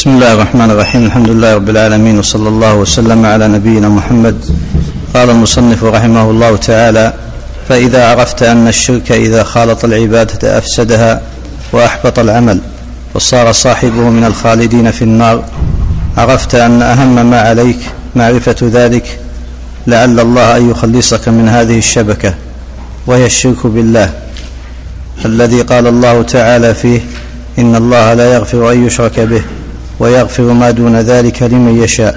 بسم الله الرحمن الرحيم الحمد لله رب العالمين وصلى الله وسلم على نبينا محمد قال المصنف رحمه الله تعالى فإذا عرفت أن الشرك إذا خالط العبادة أفسدها وأحبط العمل وصار صاحبه من الخالدين في النار عرفت أن أهم ما عليك معرفة ذلك لعل الله أن يخلصك من هذه الشبكة وهي الشرك بالله الذي قال الله تعالى فيه إن الله لا يغفر أن يشرك به ويغفر ما دون ذلك لمن يشاء.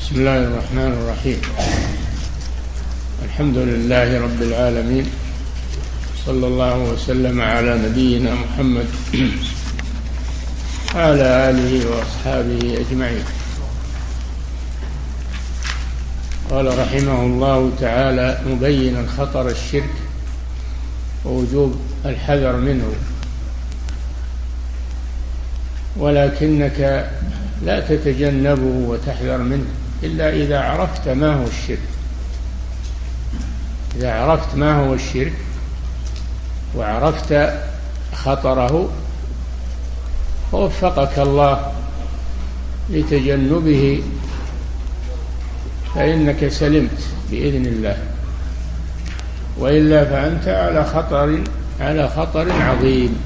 بسم الله الرحمن الرحيم. الحمد لله رب العالمين. صلى الله وسلم على نبينا محمد وعلى آله وأصحابه أجمعين. قال رحمه الله تعالى مبينا خطر الشرك ووجوب الحذر منه. ولكنك لا تتجنبه وتحذر منه إلا إذا عرفت ما هو الشرك. إذا عرفت ما هو الشرك وعرفت خطره ووفقك الله لتجنبه فإنك سلمت بإذن الله. وإلا فأنت على خطر على خطر عظيم.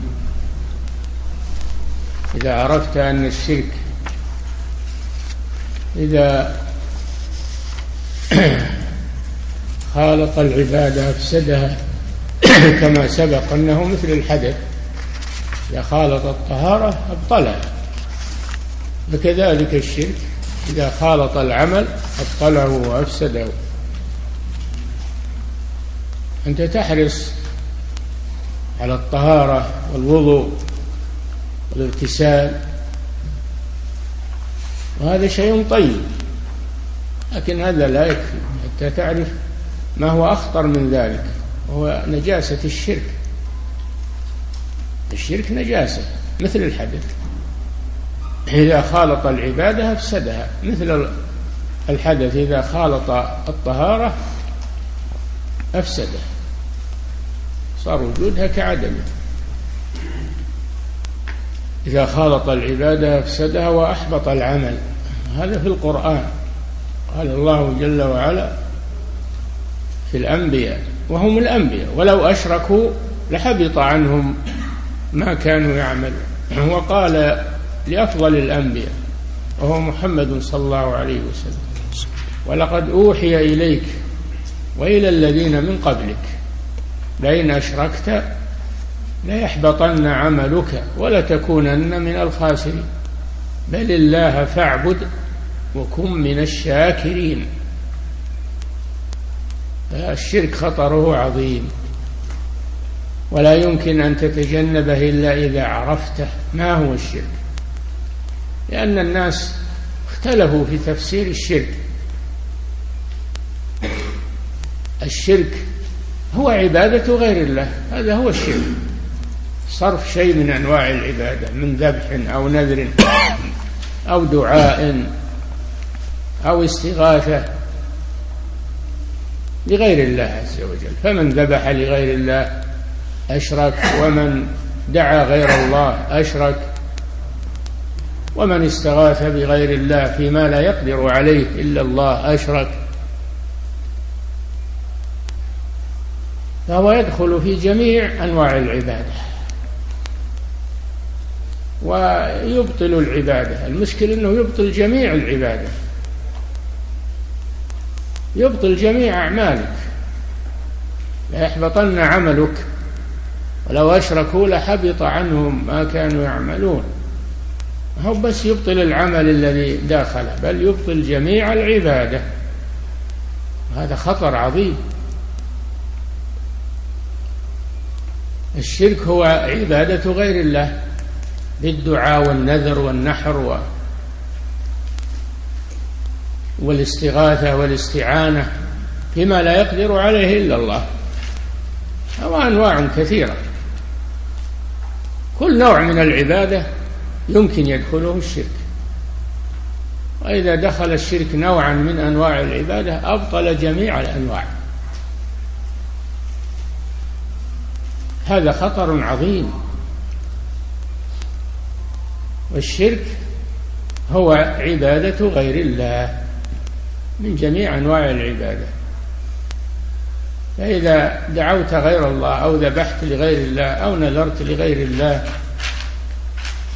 إذا عرفت أن الشرك إذا خالط العبادة أفسدها كما سبق أنه مثل الحدث. إذا خالط الطهارة أبطلها. فكذلك الشرك إذا خالط العمل أبطله وأفسده. أنت تحرص على الطهارة والوضوء. والاغتسال وهذا شيء طيب لكن هذا لا يكفي حتى تعرف ما هو أخطر من ذلك وهو نجاسة الشرك. الشرك نجاسة مثل الحدث. إذا خالط العبادة أفسدها مثل الحدث إذا خالط الطهارة أفسده. صار وجودها كعدمه. إذا خالط العبادة أفسدها وأحبط العمل. هذا في القرآن. قال الله جل وعلا في الأنبياء وهم الأنبياء. ولو أشركوا لحبط عنهم ما كانوا يعملون. وقال لأفضل الأنبياء وهو محمد صلى الله عليه وسلم ولقد أوحي إليك وإلى الذين من قبلك لئن أشركت ليحبطن عملك ولتكونن من الخاسرين. بل الله فاعبد وكن من الشاكرين. الشرك خطره عظيم. ولا يمكن أن تتجنبه إلا إذا عرفته ما هو الشرك. لأن الناس اختلفوا في تفسير الشرك. الشرك هو عبادة غير الله. هذا هو الشرك. صرف شيء من أنواع العبادة من ذبح أو نذر أو دعاء أو استغاثة لغير الله عز وجل. فمن ذبح لغير الله أشرك ومن دعا غير الله أشرك ومن استغاث بغير الله فيما لا يقدر عليه إلا الله أشرك. فهو يدخل في جميع أنواع العبادة. ويبطل العبادة. المشكل أنه يبطل جميع العبادة. يبطل جميع أعمالك. ليحبطن عملك. ولو أشركوا لحبط عنهم ما كانوا يعملون. هو بس يبطل العمل الذي داخله بل يبطل جميع العبادة. هذا خطر عظيم. الشرك هو عبادة غير الله. بالدعاء والنذر والنحر و والاستغاثة والاستعانة بما لا يقدر عليه إلا الله. وأنواع كثيرة. كل نوع من العبادة يمكن يدخله الشرك. وإذا دخل الشرك نوعا من أنواع العبادة أبطل جميع الأنواع. هذا خطر عظيم. والشرك هو عبادة غير الله من جميع أنواع العبادة. فإذا دعوت غير الله أو ذبحت لغير الله أو نذرت لغير الله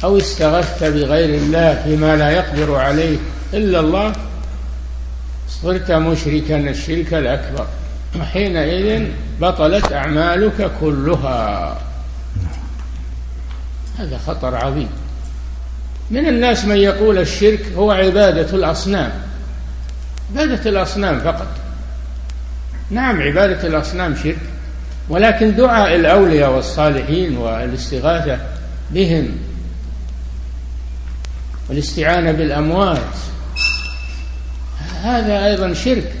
أو استغثت بغير الله فيما لا يقدر عليه إلا الله صرت مشركا الشرك الأكبر. وحينئذ بطلت أعمالك كلها. هذا خطر عظيم. من الناس من يقول الشرك هو عبادة الأصنام. عبادة الأصنام فقط. نعم عبادة الأصنام شرك ولكن دعاء الأولياء والصالحين والاستغاثة بهم والاستعانة بالأموات هذا أيضا شرك.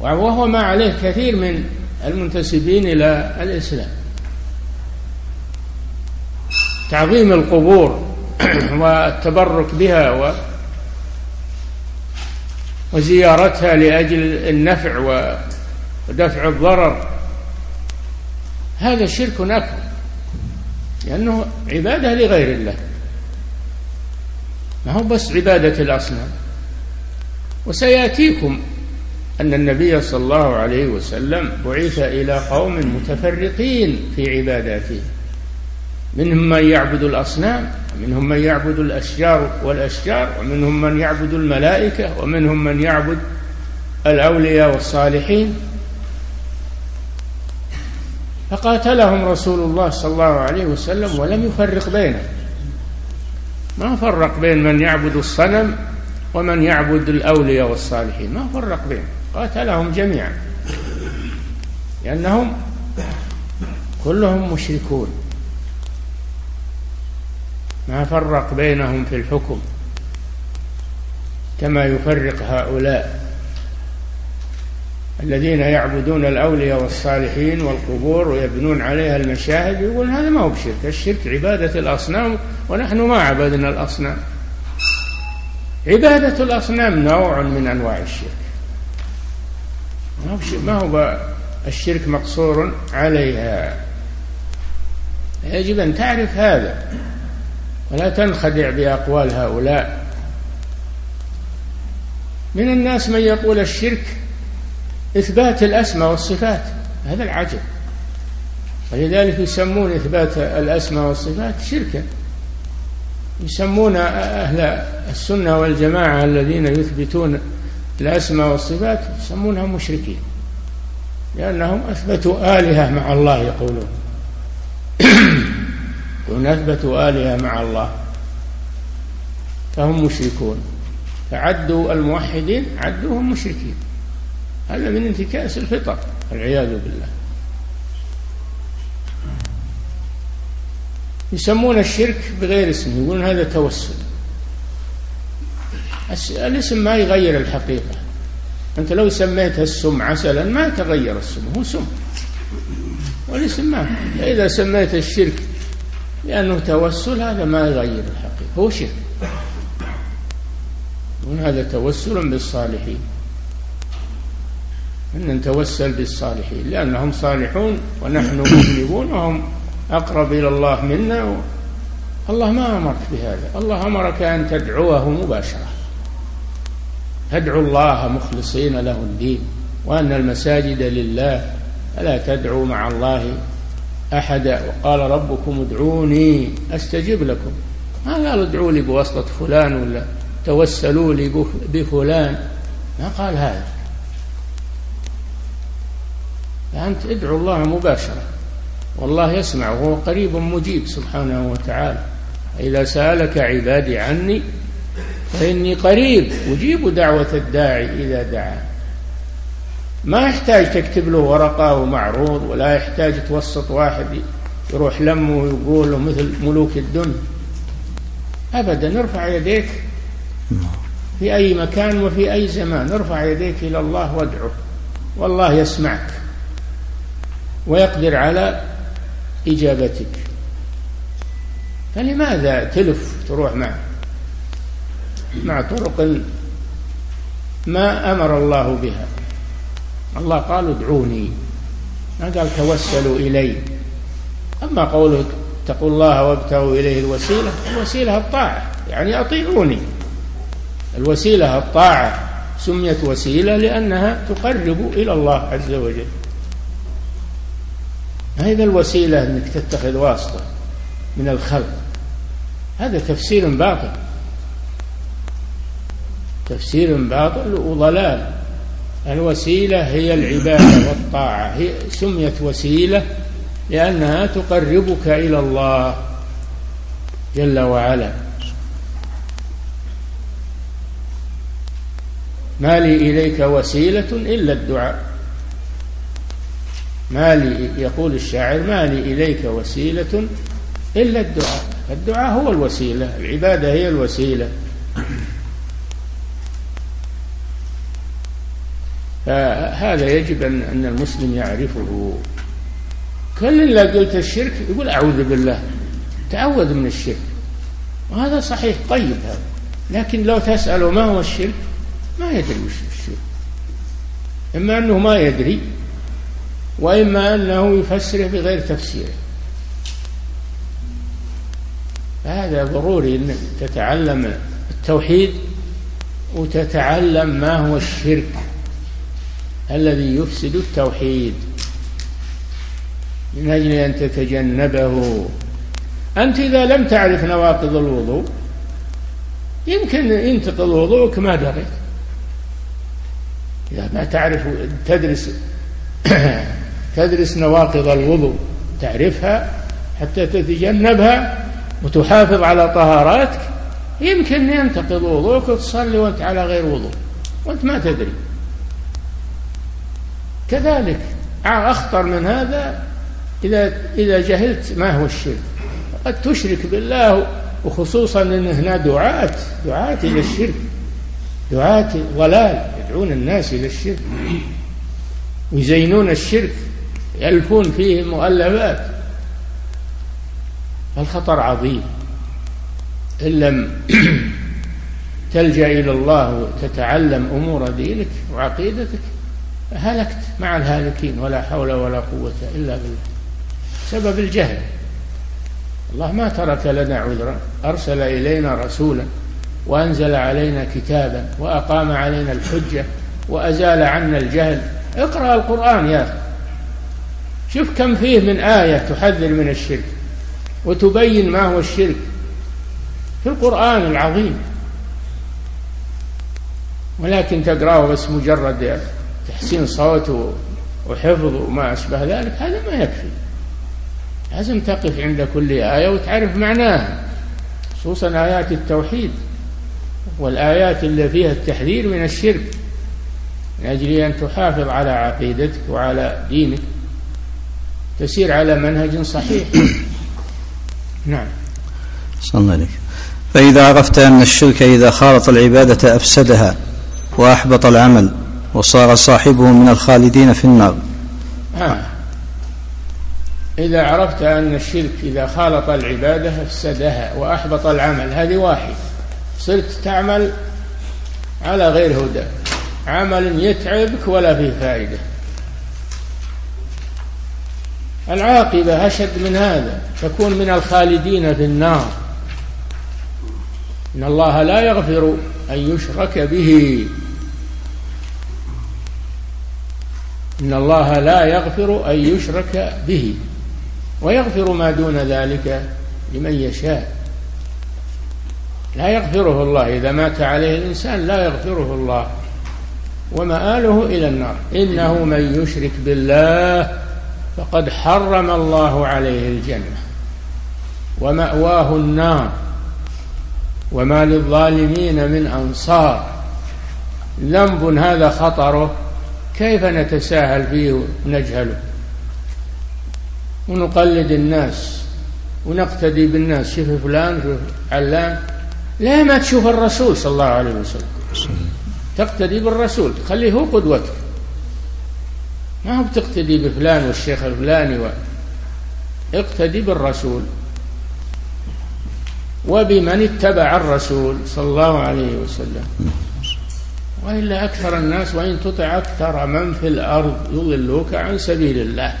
وهو ما عليه كثير من المنتسبين إلى الإسلام. تعظيم القبور والتبرك بها و وزيارتها لأجل النفع ودفع الضرر. هذا شرك أكبر لأنه عبادة لغير الله. ما هو بس عبادة الأصنام. وسيأتيكم أن النبي صلى الله عليه وسلم بعث إلى قوم متفرقين في عباداتهم منهم من يعبد الأصنام ومنهم من يعبد الأشجار والأشجار ومنهم من يعبد الملائكة ومنهم من يعبد الأولياء والصالحين. فقاتلهم رسول الله صلى الله عليه وسلم ولم يفرق بينهم. ما فرق بين من يعبد الصنم ومن يعبد الأولياء والصالحين. ما فرق بينهم قاتلهم جميعا. لأنهم كلهم مشركون. ما فرق بينهم في الحكم كما يفرق هؤلاء الذين يعبدون الأولياء والصالحين والقبور ويبنون عليها المشاهد يقول هذا ما هو بشرك الشرك عبادة الأصنام ونحن ما عبدنا الأصنام. عبادة الأصنام نوع من أنواع الشرك. ما هو الشرك مقصور عليها؟ يجب أن تعرف هذا. ولا تنخدع بأقوال هؤلاء. من الناس من يقول الشرك إثبات الأسماء والصفات هذا العجب. ولذلك يسمون إثبات الأسماء والصفات شركا. يسمون أهل السنة والجماعة الذين يثبتون الأسماء والصفات يسمونهم مشركين لأنهم أثبتوا آلهة مع الله يقولون. أثبتوا آلهة مع الله. فهم مشركون. فعدوا الموحدين عدوهم مشركين. هذا من انتكاس الفطر والعياذ بالله. يسمون الشرك بغير اسمه يقولون هذا توسل. الاسم ما يغير الحقيقة. أنت لو سميتها السم عسلا ما تغير السم هو سم. والاسم ما. إذا سميت الشرك لأنه توسل هذا ما يغير الحقيقة هو شرك. هذا توسل بالصالحين. أن نتوسل بالصالحين لأنهم صالحون ونحن مذنبون وهم أقرب إلى الله منا الله ما أمرك بهذا. الله أمرك أن تدعوه مباشرة. تدعو الله مخلصين له الدين وأن المساجد لله فلا تدعوا مع الله أحدا وقال ربكم ادعوني أستجب لكم. ما قال ادعوا لي بواسطة فلان ولا توسلوا لي بفلان. ما قال هذا. فأنت ادعو الله مباشرة. والله يسمع وهو قريب مجيب سبحانه وتعالى. إذا سألك عبادي عني فإني قريب. أجيب دعوة الداعي إذا دعا ما يحتاج تكتب له ورقة ومعروض ولا يحتاج توسط واحد يروح لمه ويقول مثل ملوك الدنيا أبدا ارفع يديك في أي مكان وفي أي زمان. ارفع يديك إلى الله وادعه. والله يسمعك ويقدر على إجابتك. فلماذا تلف تروح مع مع طرق ما أمر الله بها. الله قال ادعوني. ما قال توسلوا إلي. أما قولك اتقوا الله وابتغوا إليه الوسيلة الوسيلة الطاعة يعني أطيعوني. الوسيلة الطاعة سميت وسيلة لأنها تقرب إلى الله عز وجل. هذا الوسيلة أنك تتخذ واسطة من الخلق. هذا تفسير باطل. تفسير باطل وضلال. الوسيلة هي العبادة والطاعة. هي سميت وسيلة لأنها تقربك إلى الله جل وعلا. ما لي إليك وسيلة إلا الدعاء. ما لي يقول الشاعر ما لي إليك وسيلة إلا الدعاء. الدعاء هو الوسيلة العبادة هي الوسيلة. فهذا يجب أن المسلم يعرفه. كل اللي قلت الشرك يقول أعوذ بالله. تعوذ من الشرك. وهذا صحيح طيب هذا. لكن لو تسأله ما هو الشرك ما يدري وش الشرك. إما أنه ما يدري وإما أنه يفسره بغير تفسيره. فهذا ضروري أنك تتعلم التوحيد وتتعلم ما هو الشرك. الذي يفسد التوحيد من أجل أن تتجنبه. أنت إذا لم تعرف نواقض الوضوء يمكن ينتقض وضوءك ما دريت. إذا ما تعرف تدرس تدرس نواقض الوضوء تعرفها حتى تتجنبها وتحافظ على طهاراتك يمكن ينتقض وضوءك وتصلي وأنت على غير وضوء وأنت ما تدري. كذلك. أخطر من هذا إذا إذا جهلت ما هو الشرك. قد تشرك بالله وخصوصا أن هنا دعاة دعاة إلى الشرك. دعاة ضلال يدعون الناس إلى الشرك. ويزينون الشرك يألفون فيه مؤلفات الخطر عظيم. إن لم تلجأ إلى الله وتتعلم أمور دينك وعقيدتك هلكت مع الهالكين ولا حول ولا قوة إلا بالله. سبب الجهل. الله ما ترك لنا عذرا. أرسل إلينا رسولا وأنزل علينا كتابا وأقام علينا الحجة وأزال عنا الجهل. اقرأ القرآن يا أخي. شوف كم فيه من آية تحذر من الشرك وتبين ما هو الشرك. في القرآن العظيم. ولكن تقرأه بس مجرد تحسين صوت وحفظ وما أشبه ذلك هذا ما يكفي. لازم تقف عند كل آية وتعرف معناها خصوصا آيات التوحيد والآيات اللي فيها التحذير من الشرك. من أجل أن تحافظ على عقيدتك وعلى دينك تسير على منهج صحيح. نعم. صلى الله عليك فإذا عرفت أن الشرك إذا خالط العبادة أفسدها وأحبط العمل وصار صاحبه من الخالدين في النار. آه. إذا عرفت أن الشرك إذا خالط العبادة أفسدها وأحبط العمل هذه واحد. صرت تعمل على غير هدى. عمل يتعبك ولا فيه فائدة. العاقبة أشد من هذا تكون من الخالدين في النار. إن الله لا يغفر أن يشرك به. إن الله لا يغفر أن يشرك به ويغفر ما دون ذلك لمن يشاء. لا يغفره الله. إذا مات عليه الإنسان لا يغفره الله. ومآله إلى النار. إنه من يشرك بالله فقد حرم الله عليه الجنة. ومأواه النار. وما للظالمين من أنصار. ذنب هذا خطره كيف نتساهل فيه ونجهله؟ ونقلد الناس ونقتدي بالناس. شوف فلان شوف علان. لا ما تشوف الرسول صلى الله عليه وسلم. تقتدي بالرسول خليه هو قدوتك. ما هو بتقتدي بفلان والشيخ الفلاني و... اقتدي بالرسول. وبمن اتبع الرسول صلى الله عليه وسلم. وإلا أكثر الناس وإن تطع أكثر من في الأرض يضلوك عن سبيل الله.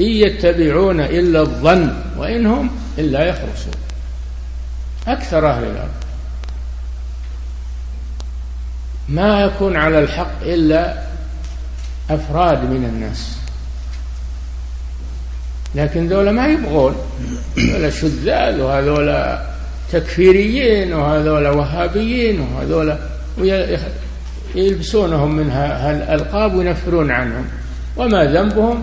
إن يتبعون إلا الظن وإن هم إلا يخرصون. أكثر أهل الأرض. ما يكون على الحق إلا أفراد من الناس. لكن ذولا ما يبغون. هذولا شذاذ وهذولا تكفيريين وهذولا وهابيين وهذولا يلبسونهم من الألقاب وينفرون عنهم. وما ذنبهم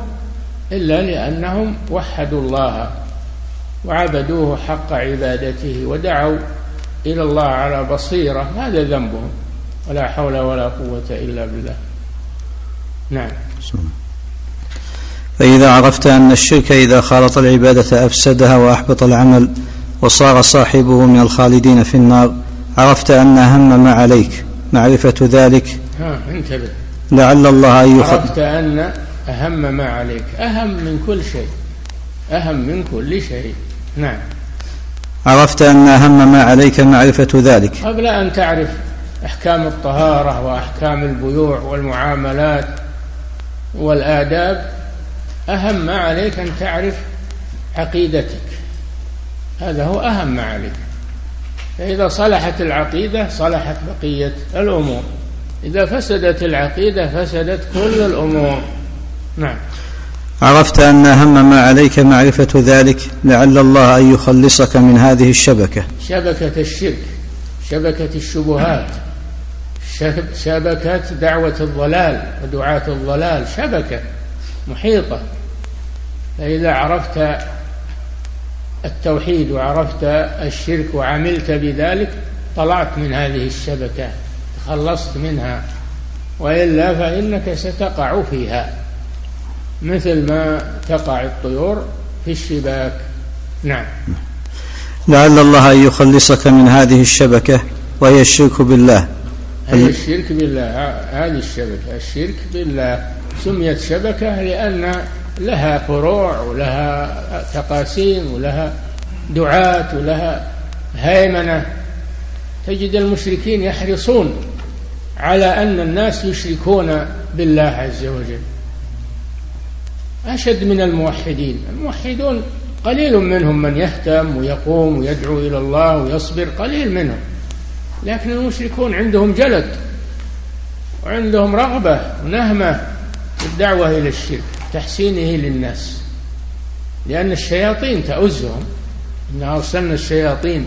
إلا لأنهم وحدوا الله وعبدوه حق عبادته ودعوا إلى الله على بصيرة. هذا ذنبهم. ولا حول ولا قوة إلا بالله. نعم. فإذا عرفت أن الشرك إذا خالط العبادة أفسدها وأحبط العمل وصار صاحبه من الخالدين في النار عرفت أن أهم ما عليك معرفة ذلك. ها انتبه. لعل الله أن يخ... عرفت أن أهم ما عليك أهم من كل شيء أهم من كل شيء. نعم. عرفت أن أهم ما عليك معرفة ذلك. قبل أن تعرف أحكام الطهارة وأحكام البيوع والمعاملات والآداب أهم ما عليك أن تعرف عقيدتك. هذا هو أهم ما عليك. فإذا صلحت العقيدة صلحت بقية الأمور. إذا فسدت العقيدة فسدت كل الأمور. نعم. عرفت أن أهم ما عليك معرفة ذلك لعل الله أن يخلصك من هذه الشبكة. شبكة الشرك شبكة الشبهات شبكة دعوة الضلال ودعاة الضلال. شبكة محيطة. فإذا عرفت التوحيد وعرفت الشرك وعملت بذلك طلعت من هذه الشبكة تخلصت منها. وإلا فإنك ستقع فيها مثل ما تقع الطيور في الشباك. نعم. لعل الله أن يخلصك من هذه الشبكة وهي الشرك بالله. هي الشرك بالله هذه الشبكة الشرك بالله. سميت شبكة لأن لها فروع ولها تقاسيم ولها دعاة ولها هيمنة. تجد المشركين يحرصون على أن الناس يشركون بالله عز وجل. أشد من الموحدين. الموحدون قليل منهم من يهتم ويقوم ويدعو إلى الله ويصبر قليل منهم. لكن المشركون عندهم جلد وعندهم رغبة ونهمة في الدعوة إلى الشرك. تحسينه للناس. لأن الشياطين تؤزهم إن أرسلنا الشياطين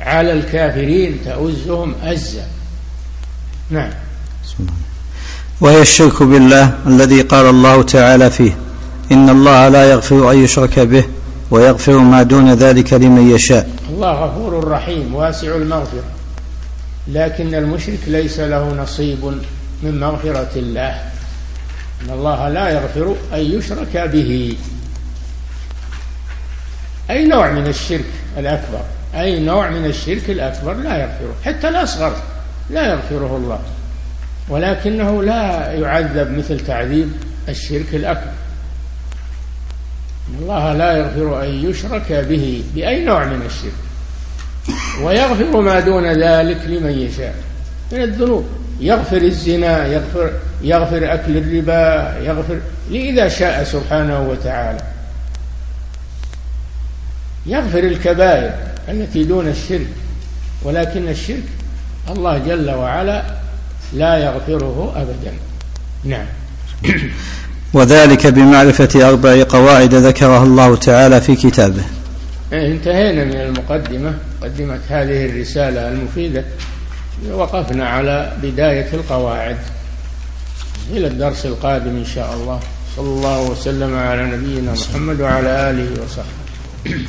على الكافرين تؤزهم أزا. نعم. وهي الشرك بالله الذي قال الله تعالى فيه إن الله لا يغفر أن يشرك به ويغفر ما دون ذلك لمن يشاء. الله غفور رحيم واسع المغفرة. لكن المشرك ليس له نصيب من مغفرة الله. إن الله لا يغفر أن يشرك به. أي نوع من الشرك الأكبر؟ أي نوع من الشرك الأكبر لا يغفره حتى الأصغر لا يغفره الله. ولكنه لا يعذب مثل تعذيب الشرك الأكبر. الله لا يغفر أن يشرك به بأي نوع من الشرك. ويغفر ما دون ذلك لمن يشاء من الذنوب. يغفر الزنا يغفر يغفر أكل الربا يغفر إذا شاء سبحانه وتعالى. يغفر الكبائر التي دون الشرك ولكن الشرك الله جل وعلا لا يغفره أبدا. نعم. وذلك بمعرفة أربع قواعد ذكرها الله تعالى في كتابه. إيه، انتهينا من المقدمة مقدمة هذه الرسالة المفيدة. وقفنا على بداية القواعد إلى الدرس القادم إن شاء الله. صلى الله وسلم على نبينا محمد وعلى آله وصحبه.